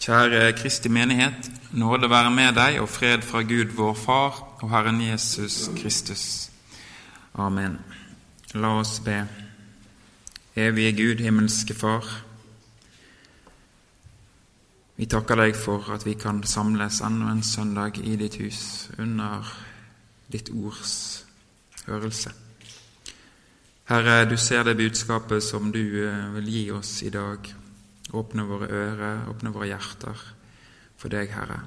Kjære Kristi menighet. Nåde være med deg og fred fra Gud vår Far og Herren Jesus Kristus. Amen. La oss be. Evige Gud, himmelske Far. Vi takker deg for at vi kan samles enda en søndag i ditt hus under ditt ords hørelse. Herre, du ser det budskapet som du eh, vil gi oss i dag Åpne våre ører, åpne våre hjerter for deg, Herre.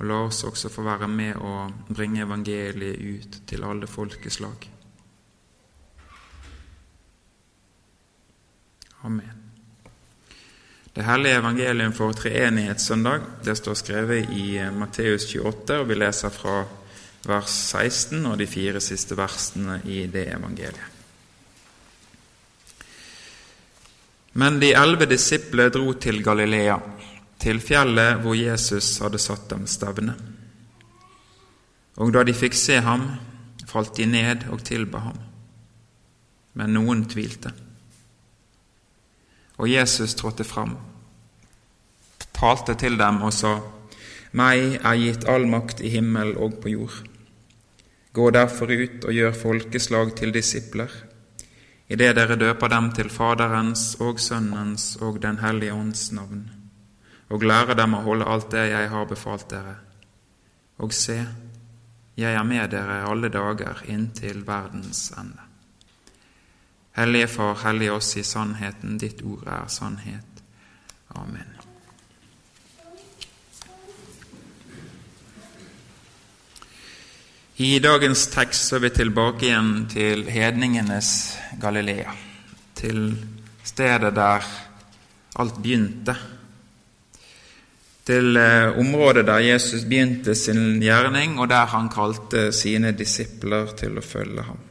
Og la oss også få være med og bringe evangeliet ut til alle folkeslag. Amen. Det hellige evangelium for treenighetssøndag det står skrevet i eh, Matteus 28, og vi leser fra vers 16 og de fire siste versene i det evangeliet. Men de elleve disipler dro til Galilea, til fjellet hvor Jesus hadde satt dem stevne. Og da de fikk se ham, falt de ned og tilba ham. Men noen tvilte. Og Jesus trådte fram, talte til dem og sa:" Meg er gitt all makt i himmel og på jord. Gå derfor ut og gjør folkeslag til disipler idet dere døper dem til Faderens og Sønnens og Den hellige ånds navn, og lærer dem å holde alt det jeg har befalt dere. Og se, jeg er med dere alle dager inntil verdens ende. Hellige Far, hellige oss i sannheten, ditt ord er sannhet. Amen. I dagens tekst så er vi tilbake igjen til hedningenes Galilea, til stedet der alt begynte, til eh, området der Jesus begynte sin gjerning, og der han kalte sine disipler til å følge ham.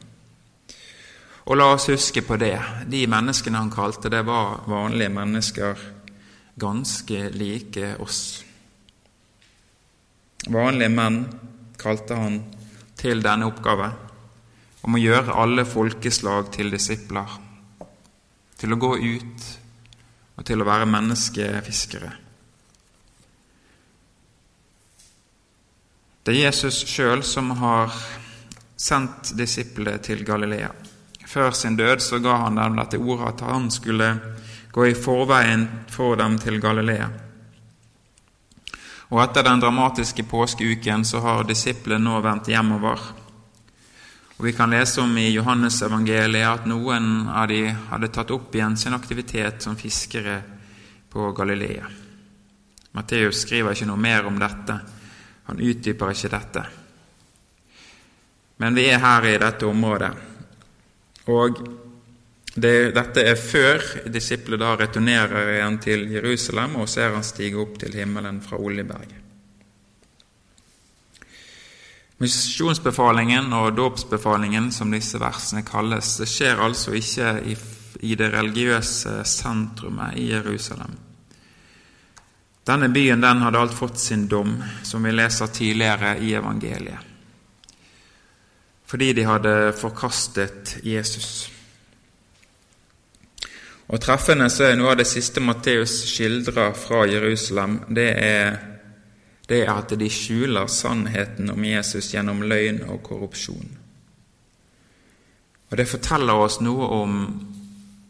Og la oss huske på det. De menneskene han kalte, det var vanlige mennesker ganske like oss. Vanlige menn kalte han til denne oppgave om å gjøre alle folkeslag til disipler, til å gå ut og til å være menneskefiskere. Det er Jesus sjøl som har sendt disiplene til Galilea. Før sin død så ga han dem dette ordet at han skulle gå i forveien for dem til Galilea. Og etter den dramatiske påskeuken så har disiplene nå vendt hjemover. Og Vi kan lese om i Johannesevangeliet at noen av de hadde tatt opp igjen sin aktivitet som fiskere på Galilea. Matteus skriver ikke noe mer om dette. Han utdyper ikke dette. Men vi er her i dette området. Og det, dette er før disiplene da returnerer igjen til Jerusalem og ser han stige opp til himmelen fra Oljeberget. Misjonsbefalingen og dåpsbefalingen, som disse versene kalles, det skjer altså ikke i, i det religiøse sentrumet i Jerusalem. Denne byen den hadde alt fått sin dom, som vi leser tidligere i evangeliet, fordi de hadde forkastet Jesus. Og Treffende så er noe av det siste Matteus skildrer fra Jerusalem, det er, det er at de skjuler sannheten om Jesus gjennom løgn og korrupsjon. Og Det forteller oss noe om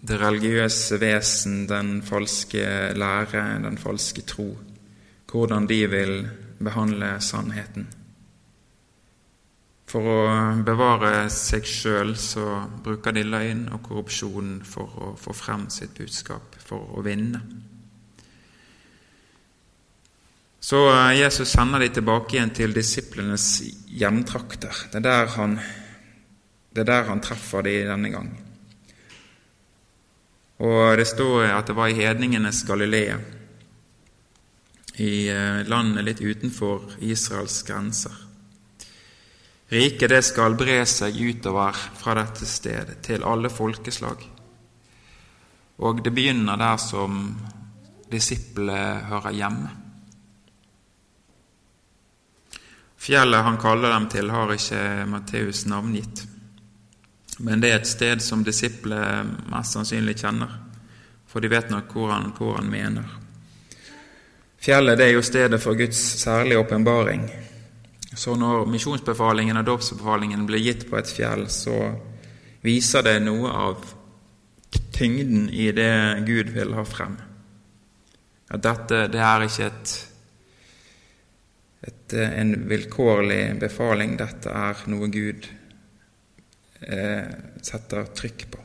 det religiøse vesen, den falske lære, den falske tro, hvordan de vil behandle sannheten. For å bevare seg sjøl så bruker de løgn og korrupsjon for å få frem sitt budskap, for å vinne. Så eh, Jesus sender de tilbake igjen til disiplenes hjemtrakter. Det er der han, det er der han treffer de denne gang. Og Det står at det var i hedningenes Galilea, i eh, landet litt utenfor Israels grenser. Riket det skal bre seg utover fra dette stedet til alle folkeslag. Og det begynner der som disiplet hører hjemme. Fjellet han kaller dem til, har ikke Matteus navngitt. Men det er et sted som disiplet mest sannsynlig kjenner, for de vet nok hvor han, hvor han mener. Fjellet det er jo stedet for Guds særlige åpenbaring. Så når misjonsbefalingen og dåpsbefalingen blir gitt på et fjell, så viser det noe av tyngden i det Gud vil ha frem. At dette det er ikke et, et, en vilkårlig befaling, dette er noe Gud eh, setter trykk på.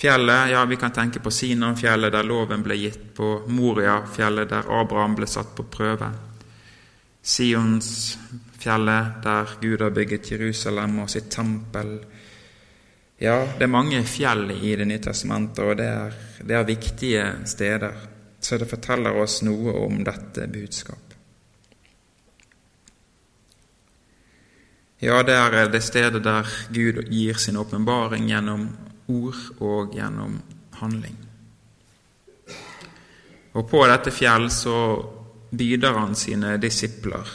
Fjellet, ja, vi kan tenke på Sinanfjellet, der loven ble gitt, på Moriafjellet, der Abraham ble satt på prøve. Sionsfjellet, der Gud har bygget Jerusalem og sitt tempel. Ja, det er mange fjell i Det nye testamentet, og det er, det er viktige steder. Så det forteller oss noe om dette budskap. Ja, det er det stedet der Gud gir sin åpenbaring gjennom ord og gjennom handling. Og på dette fjell så byder han sine disipler.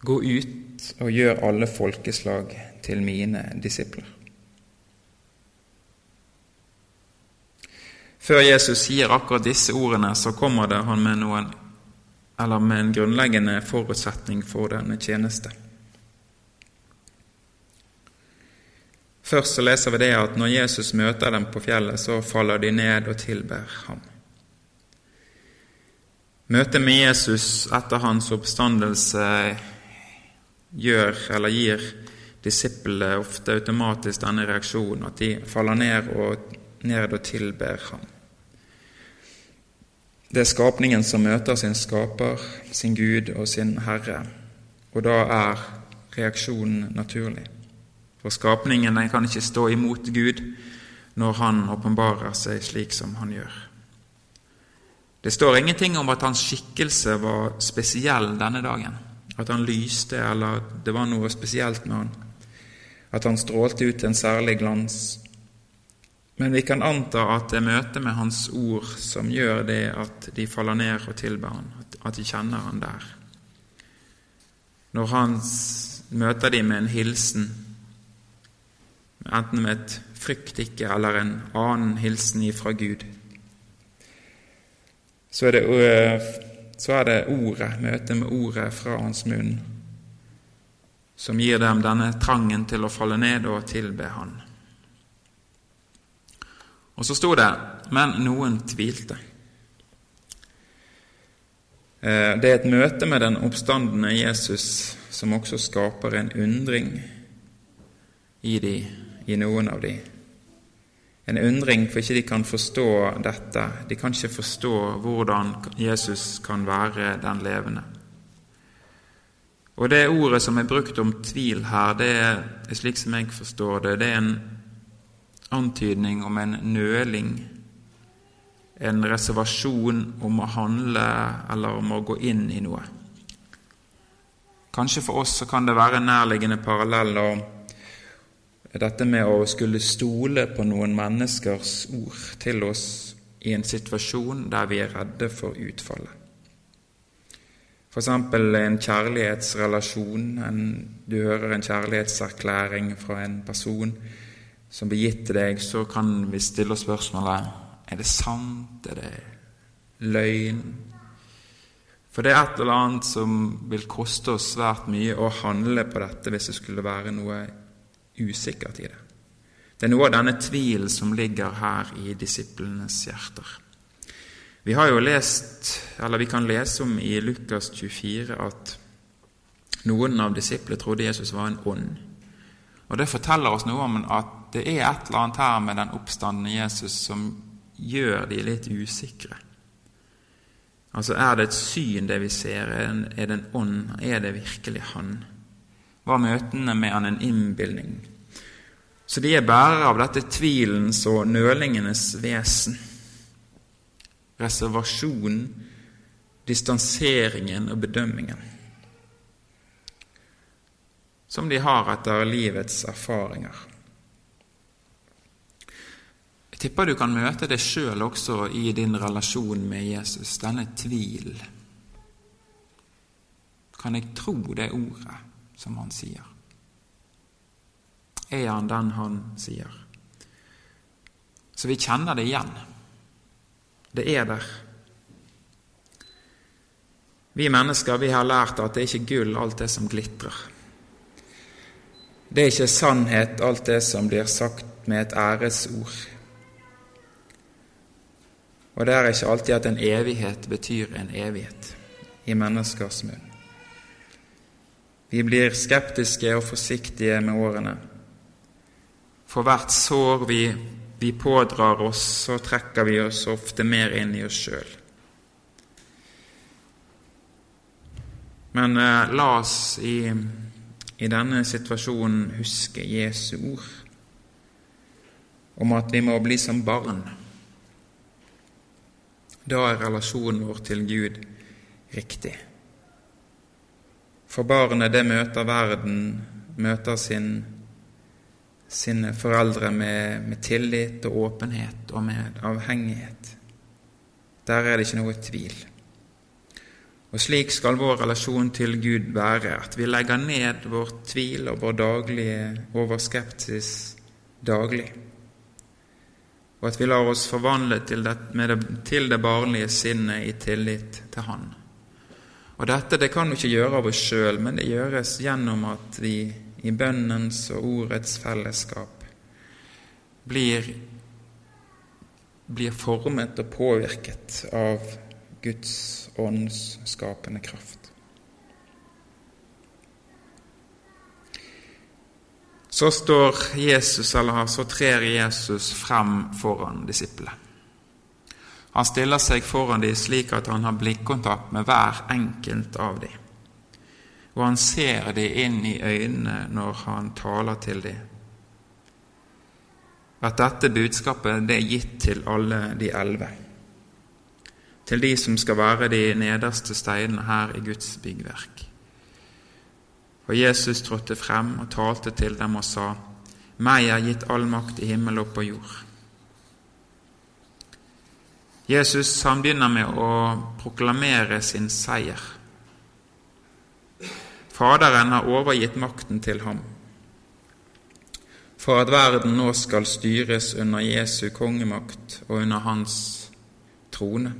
Gå ut og gjør alle folkeslag til mine disipler. Før Jesus sier akkurat disse ordene, så kommer det han med, noen, eller med en grunnleggende forutsetning for denne tjeneste. Først så leser vi det at når Jesus møter dem på fjellet, så faller de ned og tilber ham. Møtet med Jesus etter hans oppstandelse gjør eller gir disiplene ofte automatisk denne reaksjonen, at de faller ned og, ned og tilber ham. Det er skapningen som møter sin skaper, sin Gud og sin Herre, og da er reaksjonen naturlig. For skapningen den kan ikke stå imot Gud når Han åpenbarer seg slik som Han gjør. Det står ingenting om at hans skikkelse var spesiell denne dagen. At han lyste, eller det var noe spesielt med han. At han strålte ut en særlig glans. Men vi kan anta at det er møtet med Hans ord som gjør det at de faller ned og tilber han, at de kjenner han der. Når han møter de med en hilsen enten med et frykt eller en annen hilsen ifra Gud. Så er, det, så er det ordet, møtet med ordet fra hans munn, som gir dem denne trangen til å falle ned og tilbe Han. Og så sto det men noen tvilte. Eh, det er et møte med den oppstandende Jesus som også skaper en undring i de i noen av de. En undring for ikke de kan forstå dette. De kan ikke forstå hvordan Jesus kan være den levende. Og Det ordet som er brukt om tvil her, det er slik som jeg forstår det, det er en antydning om en nøling, en reservasjon om å handle eller om å gå inn i noe. Kanskje for oss så kan det være nærliggende paralleller dette med å skulle stole på noen menneskers ord til oss i en situasjon der vi er redde for utfallet. F.eks. en kjærlighetsrelasjon. En, du hører en kjærlighetserklæring fra en person som blir gitt til deg, så kan vi stille oss spørsmålet er det sant, er det løgn? For det er et eller annet som vil koste oss svært mye å handle på dette hvis det skulle være noe usikkert i det. Det er noe av denne tvilen som ligger her i disiplenes hjerter. Vi har jo lest, eller vi kan lese om i Lukas 24 at noen av disiplene trodde Jesus var en ånd. Og Det forteller oss noe om at det er et eller annet her med den oppstandende Jesus som gjør de litt usikre. Altså, Er det et syn, det vi ser? Er det en ånd? Er det virkelig Han? Var møtene med Han en innbilning? Så de er bærere av dette tvilens og nølingenes vesen. Reservasjonen, distanseringen og bedømmingen. Som de har etter livets erfaringer. Jeg tipper du kan møte det sjøl også i din relasjon med Jesus, denne tvil. Kan jeg tro det ordet som han sier? er han den han sier. Så vi kjenner det igjen. Det er der. Vi mennesker vi har lært at det er ikke gull alt det som glitrer. Det er ikke sannhet alt det som blir sagt med et æresord. Og det er ikke alltid at en evighet betyr en evighet i menneskers munn. Vi blir skeptiske og forsiktige med årene. For hvert sår vi, vi pådrar oss, så trekker vi oss ofte mer inn i oss sjøl. Men eh, la oss i, i denne situasjonen huske Jesu ord om at vi må bli som barn. Da er relasjonen vår til Gud riktig. For barnet, det møter verden, møter sin, sine foreldre med, med tillit og åpenhet og med avhengighet. Der er det ikke noe tvil. Og slik skal vår relasjon til Gud være, at vi legger ned vår tvil og vår daglige overskepsis daglig, og at vi lar oss forvandle til det, det, til det barnlige sinnet i tillit til Han. Og Dette det kan vi ikke gjøre av oss sjøl, men det gjøres gjennom at vi i bønnens og ordets fellesskap blir, blir formet og påvirket av Guds ånds skapende kraft. Så står Jesus, eller så trer Jesus frem foran disiplene. Han stiller seg foran dem slik at han har blikkontakt med hver enkelt av dem. Og han ser dem inn i øynene når han taler til dem. At dette budskapet det er gitt til alle de elleve til de som skal være de nederste steinene her i Guds byggverk. Og Jesus trådte frem og talte til dem og sa:" Meg er gitt all makt i himmel og på jord. Jesus han begynner med å proklamere sin seier. Faderen har overgitt makten til ham for at verden nå skal styres under Jesu kongemakt og under hans trone.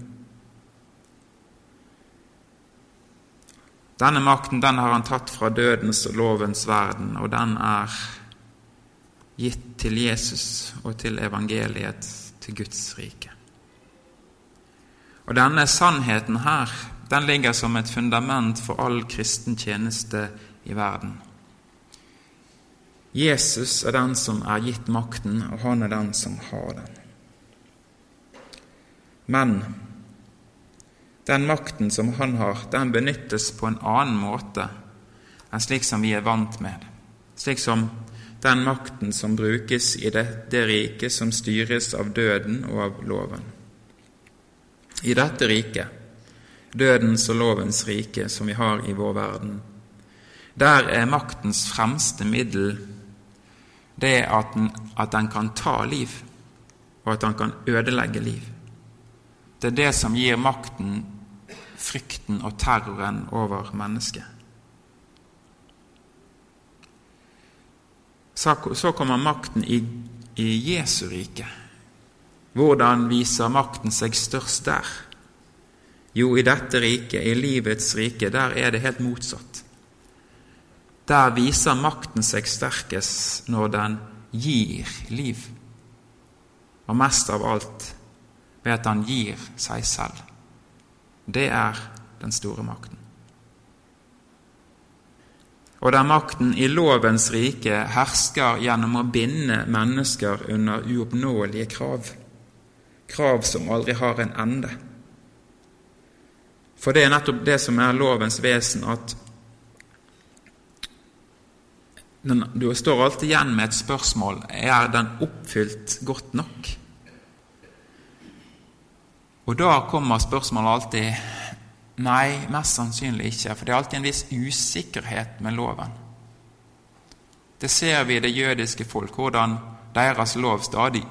Denne makten den har han tatt fra dødens og lovens verden, og den er gitt til Jesus og til evangeliet, til Guds rike. Og denne sannheten her, den ligger som et fundament for all kristen tjeneste i verden. Jesus er den som er gitt makten, og han er den som har den. Men den makten som han har, den benyttes på en annen måte enn slik som vi er vant med. Slik som den makten som brukes i det, det riket som styres av døden og av loven. I dette riket, dødens og lovens rike som vi har i vår verden, der er maktens fremste middel det at den, at den kan ta liv, og at den kan ødelegge liv. Det er det som gir makten frykten og terroren over mennesket. Så kommer makten i, i Jesu rike. Hvordan viser makten seg størst der? Jo, i dette riket, i livets rike, der er det helt motsatt. Der viser makten seg sterkest når den gir liv, og mest av alt ved at han gir seg selv. Det er den store makten. Og der makten i lovens rike hersker gjennom å binde mennesker under uoppnåelige krav, krav som aldri har en ende. For det er nettopp det som er lovens vesen, at den, du står alltid igjen med et spørsmål er den oppfylt godt nok. Og da kommer spørsmålet alltid Nei, mest sannsynlig ikke, for det er alltid en viss usikkerhet med loven. Det ser vi i det jødiske folk, hvordan deres lov stadig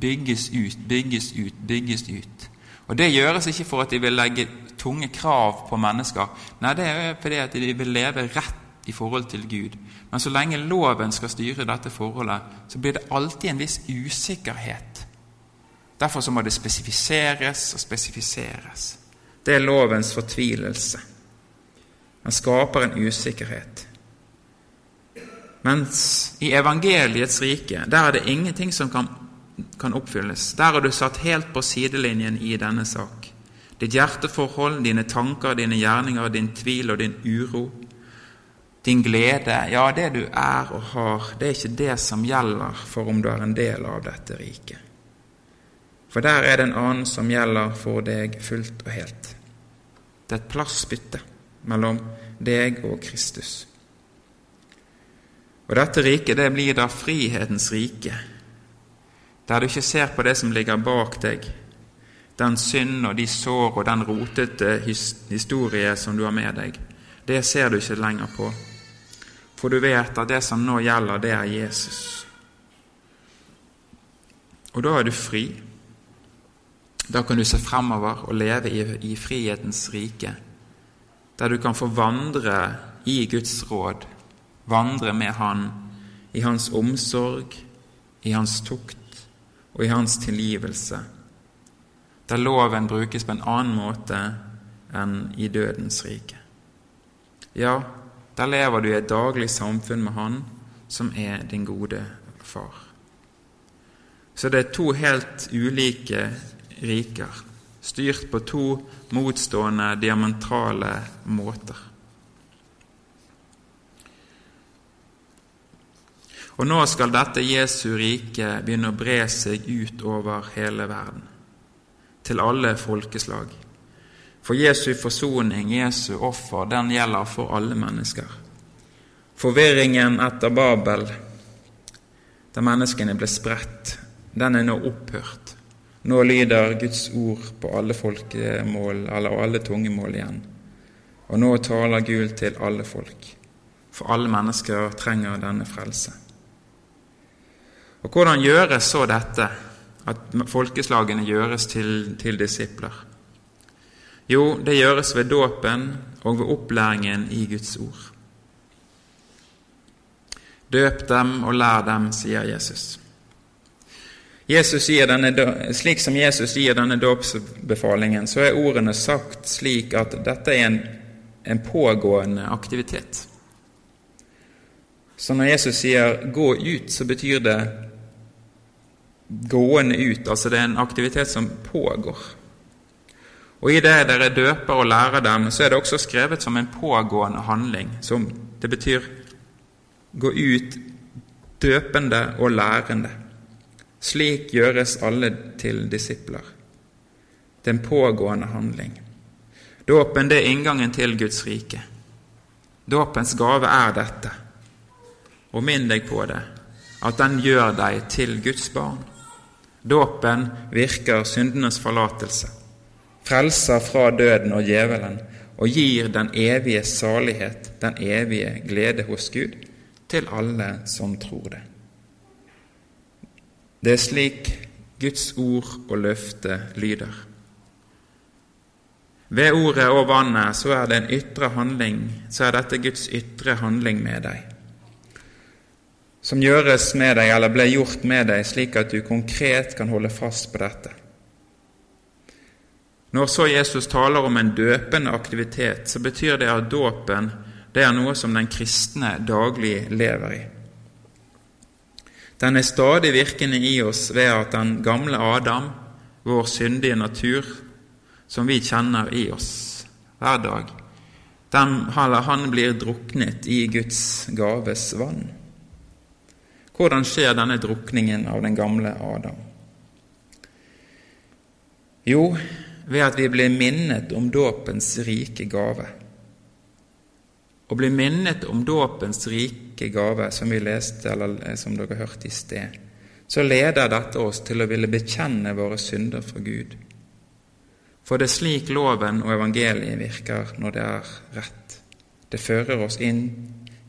bygges ut, bygges ut, bygges ut. Og Det gjøres ikke for at de vil legge tunge krav på mennesker. Nei, det er fordi at de vil leve rett i forhold til Gud. Men så lenge loven skal styre dette forholdet, så blir det alltid en viss usikkerhet Derfor så må det spesifiseres og spesifiseres. Det er lovens fortvilelse. Den skaper en usikkerhet. Mens i evangeliets rike, der er det ingenting som kan, kan oppfylles. Der er du satt helt på sidelinjen i denne sak. Ditt hjerteforhold, dine tanker, dine gjerninger, din tvil og din uro, din glede, ja, det du er og har, det er ikke det som gjelder for om du er en del av dette riket. For der er det en annen som gjelder for deg fullt og helt. Det er et plassbytte mellom deg og Kristus. Og dette riket, det blir da frihetens rike, der du ikke ser på det som ligger bak deg, den synd og de sår og den rotete historie som du har med deg. Det ser du ikke lenger på, for du vet at det som nå gjelder, det er Jesus. Og da er du fri. Da kan du se fremover og leve i, i frihetens rike der du kan få vandre i Guds råd, vandre med Han i Hans omsorg, i Hans tukt og i Hans tilgivelse, der loven brukes på en annen måte enn i dødens rike. Ja, der lever du i et daglig samfunn med Han som er din gode far. Så det er to helt ulike riker styrt på to motstående, diamantrale måter. Og nå skal dette Jesu rike begynne å bre seg ut over hele verden, til alle folkeslag. For Jesu forsoning, Jesu offer, den gjelder for alle mennesker. Forvirringen etter Babel, der menneskene ble spredt, den er nå opphørt. Nå lyder Guds ord på alle folkemål, eller alle tungemål igjen. Og nå taler Gud til alle folk, for alle mennesker trenger denne frelse. Og hvordan gjøres så dette, at folkeslagene gjøres til, til disipler? Jo, det gjøres ved dåpen og ved opplæringen i Guds ord. Døp dem og lær dem, sier Jesus. Denne, slik som Jesus gir denne dåpsbefalingen, så er ordene sagt slik at dette er en, en pågående aktivitet. Så når Jesus sier 'gå ut', så betyr det gående ut. Altså det er en aktivitet som pågår. Og i det dere døper og lærer dem, så er det også skrevet som en pågående handling. Som det betyr gå ut døpende og lærende. Slik gjøres alle til disipler. Det er en pågående handling. Dåpen det er inngangen til Guds rike. Dåpens gave er dette. Og minn deg på det, at den gjør deg til Guds barn. Dåpen virker syndenes forlatelse, frelser fra døden og djevelen og gir den evige salighet, den evige glede hos Gud, til alle som tror det. Det er slik Guds ord og løfte lyder. Ved ordet og vannet så er det en ytre handling, så er dette Guds ytre handling med deg, som gjøres med deg eller ble gjort med deg, slik at du konkret kan holde fast på dette. Når så Jesus taler om en døpende aktivitet, så betyr det at dåpen det er noe som den kristne daglig lever i. Den er stadig virkende i oss ved at den gamle Adam, vår syndige natur, som vi kjenner i oss hver dag, den, han blir druknet i Guds gaves vann. Hvordan skjer denne drukningen av den gamle Adam? Jo, ved at vi blir minnet om dåpens rike gave. Å bli minnet om dåpens rike gave, som vi leste, eller eh, som dere hørte i sted, så leder dette oss til å ville bekjenne våre synder for Gud. For det er slik loven og evangeliet virker når det er rett. Det fører oss inn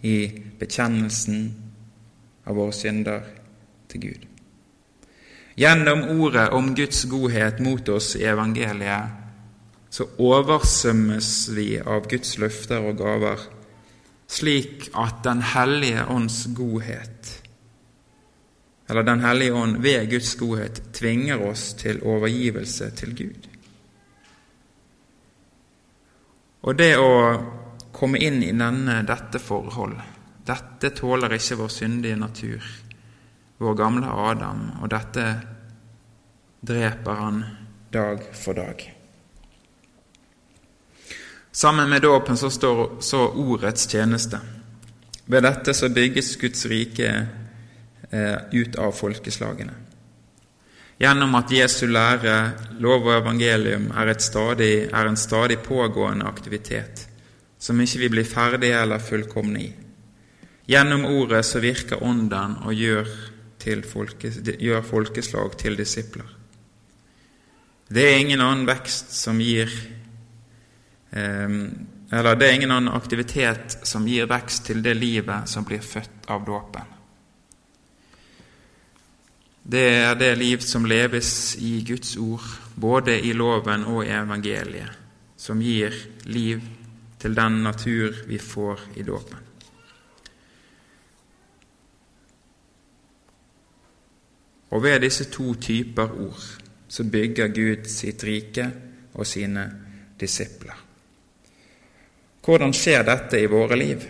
i bekjennelsen av våre synder til Gud. Gjennom ordet om Guds godhet mot oss i evangeliet så oversømmes vi av Guds løfter og gaver slik at Den hellige ånds godhet, eller Den hellige ånd ved Guds godhet, tvinger oss til overgivelse til Gud. Og det å komme inn i denne, dette forhold. Dette tåler ikke vår syndige natur, vår gamle Adam, og dette dreper han dag for dag. Sammen med dåpen så står så ordets tjeneste. Ved dette så bygges Guds rike eh, ut av folkeslagene. Gjennom at Jesu lære, lov og evangelium er, stadig, er en stadig pågående aktivitet som ikke vi blir ferdige eller fullkomne i. Gjennom ordet så virker Ånden og gjør, folke, gjør folkeslag til disipler. Det er ingen annen vekst som gir eh, eller det er ingen annen aktivitet som gir vekst til det livet som blir født av dåpen. Det er det liv som leves i Guds ord, både i loven og i evangeliet, som gir liv til den natur vi får i dåpen. Og ved disse to typer ord så bygger Gud sitt rike og sine disipler. Hvordan skjer dette i våre liv?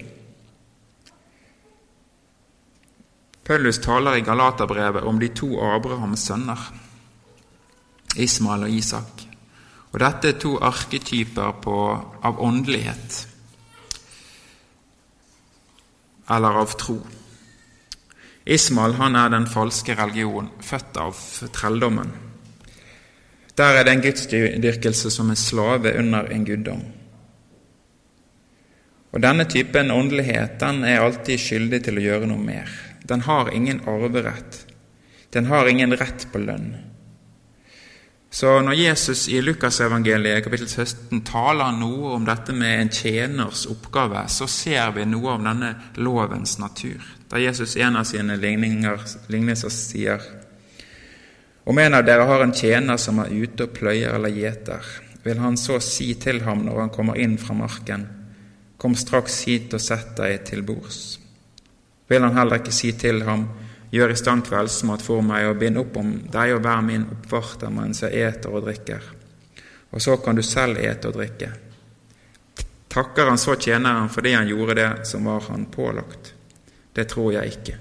Paulus taler i Galaterbrevet om de to Abrahams sønner, Ismael og Isak. Og Dette er to arketyper på, av åndelighet, eller av tro. Ismael han er den falske religion, født av trelldommen. Der er det en gudsdyrkelse som en slave under en guddom. Og Denne typen åndelighet den er alltid skyldig til å gjøre noe mer. Den har ingen arverett. Den har ingen rett på lønn. Så når Jesus i Lukasevangeliet kapittel 17 taler noe om dette med en tjeners oppgave, så ser vi noe om denne lovens natur. Da Jesus i en av sine lignelser sier om en av dere har en tjener som er ute og pløyer eller gjeter, vil han så si til ham når han kommer inn fra marken:" Kom straks hit og sett deg til bords. Vil han heller ikke si til ham, gjør i stand kveldsmat for meg og bind opp om deg og vær min oppvarter mens jeg eter og drikker, og så kan du selv ete og drikke. Takker han så tjeneren fordi han gjorde det som var han pålagt? Det tror jeg ikke.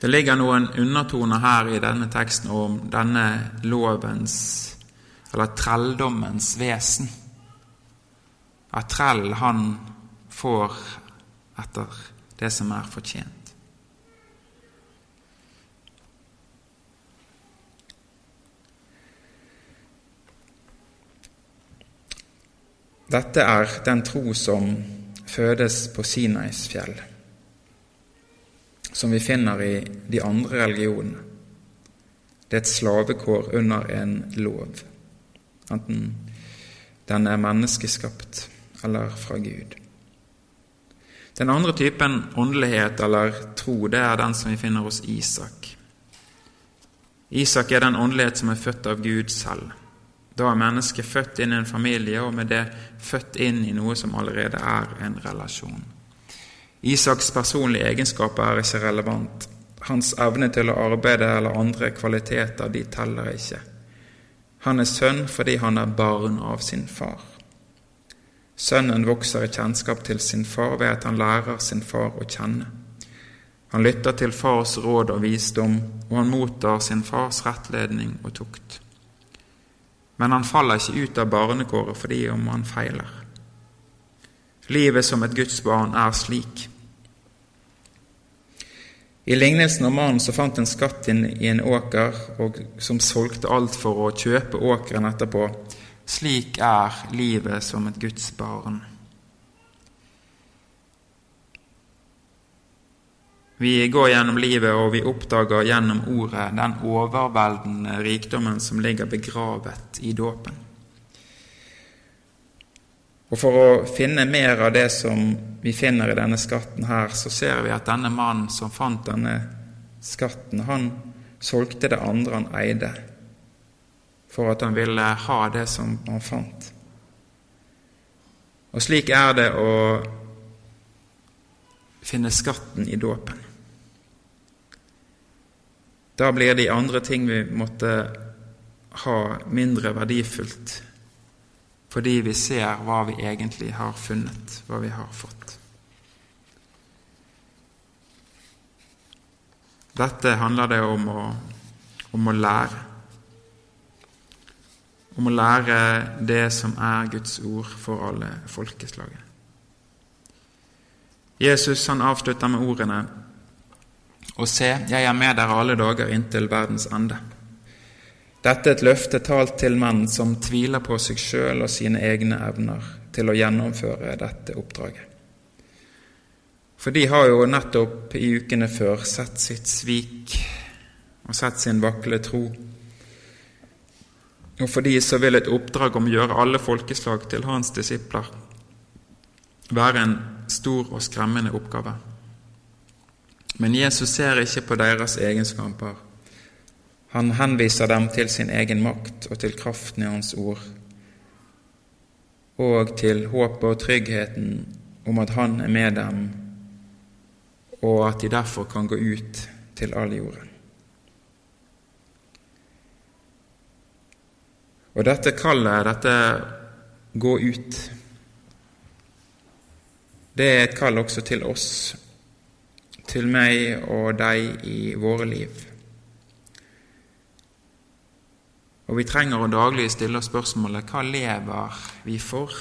Det ligger noen undertoner her i denne teksten om denne lovens, eller trelldommens, vesen at trell han får etter det som er fortjent. Dette er den tro som fødes på Sinais fjell, som vi finner i de andre religionene. Det er et slavekår under en lov, enten den er menneskeskapt eller fra Gud. Den andre typen åndelighet eller tro, det er den som vi finner hos Isak. Isak er den åndelighet som er født av Gud selv. Da er mennesket født inn i en familie, og med det født inn i noe som allerede er en relasjon. Isaks personlige egenskaper er ikke relevant. Hans evne til å arbeide eller andre kvaliteter, de teller ikke. Han er sønn fordi han er barn av sin far. Sønnen vokser i kjennskap til sin far ved at han lærer sin far å kjenne. Han lytter til fars råd og visdom, og han mottar sin fars rettledning og tukt. Men han faller ikke ut av barnekåret fordi om han feiler. Livet som et Guds barn er slik. I lignelsen om mannen som fant en skatt i en åker, og som solgte alt for å kjøpe åkeren etterpå, slik er livet som et Guds barn. Vi går gjennom livet, og vi oppdager gjennom ordet den overveldende rikdommen som ligger begravet i dåpen. Og For å finne mer av det som vi finner i denne skatten her, så ser vi at denne mannen som fant denne skatten, han solgte det andre han eide for at han ville ha det som han fant. Og slik er det å finne skatten i dåpen. Da blir de andre ting vi måtte ha, mindre verdifullt. fordi vi ser hva vi egentlig har funnet, hva vi har fått. Dette handler det om å, om å lære. Om å lære det som er Guds ord for alle folkeslaget. Jesus han avslutter med ordene Og se, jeg er med dere alle dager inntil verdens ende. Dette er et løfte talt til menn som tviler på seg sjøl og sine egne evner til å gjennomføre dette oppdraget. For de har jo nettopp i ukene før sett sitt svik og sett sin vakle tro. Og for de så vil et oppdrag om å gjøre alle folkeslag til hans disipler være en stor og skremmende oppgave. Men Jesus ser ikke på deres egenskaper. Han henviser dem til sin egen makt og til kraften i Hans ord, og til håpet og tryggheten om at Han er med dem og at de derfor kan gå ut til all jorden. Og dette kallet, dette gå ut, det er et kall også til oss, til meg og deg i våre liv. Og vi trenger å daglig stille oss spørsmålet hva lever vi for?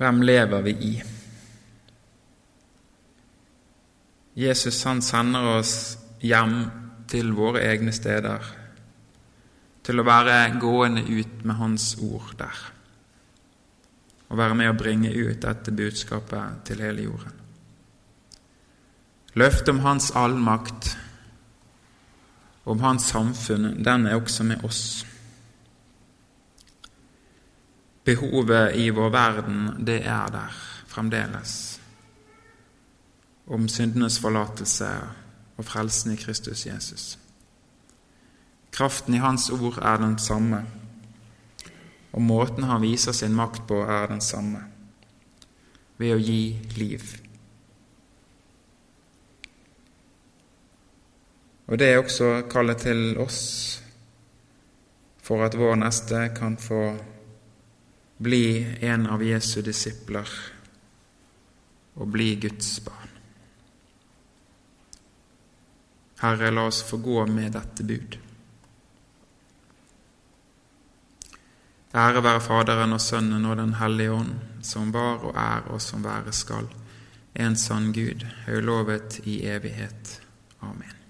Hvem lever vi i? Jesus han sender oss hjem til våre egne steder, til å være gående ut med Hans ord der, og være med å bringe ut dette budskapet til hele jorden. Løftet om Hans allmakt, om Hans samfunn, den er også med oss. Behovet i vår verden, det er der fremdeles om syndenes forlatelse og frelsen i Kristus Jesus. Kraften i Hans ord er den samme, og måten han viser sin makt på, er den samme ved å gi liv. Og det er også kallet til oss for at vår neste kan få bli en av Jesu disipler og bli Guds barn. Herre, la oss få gå med dette bud. Ære være Faderen og Sønnen og Den hellige ånd, som var og er og som være skal, en sann Gud, høylovet i evighet. Amen.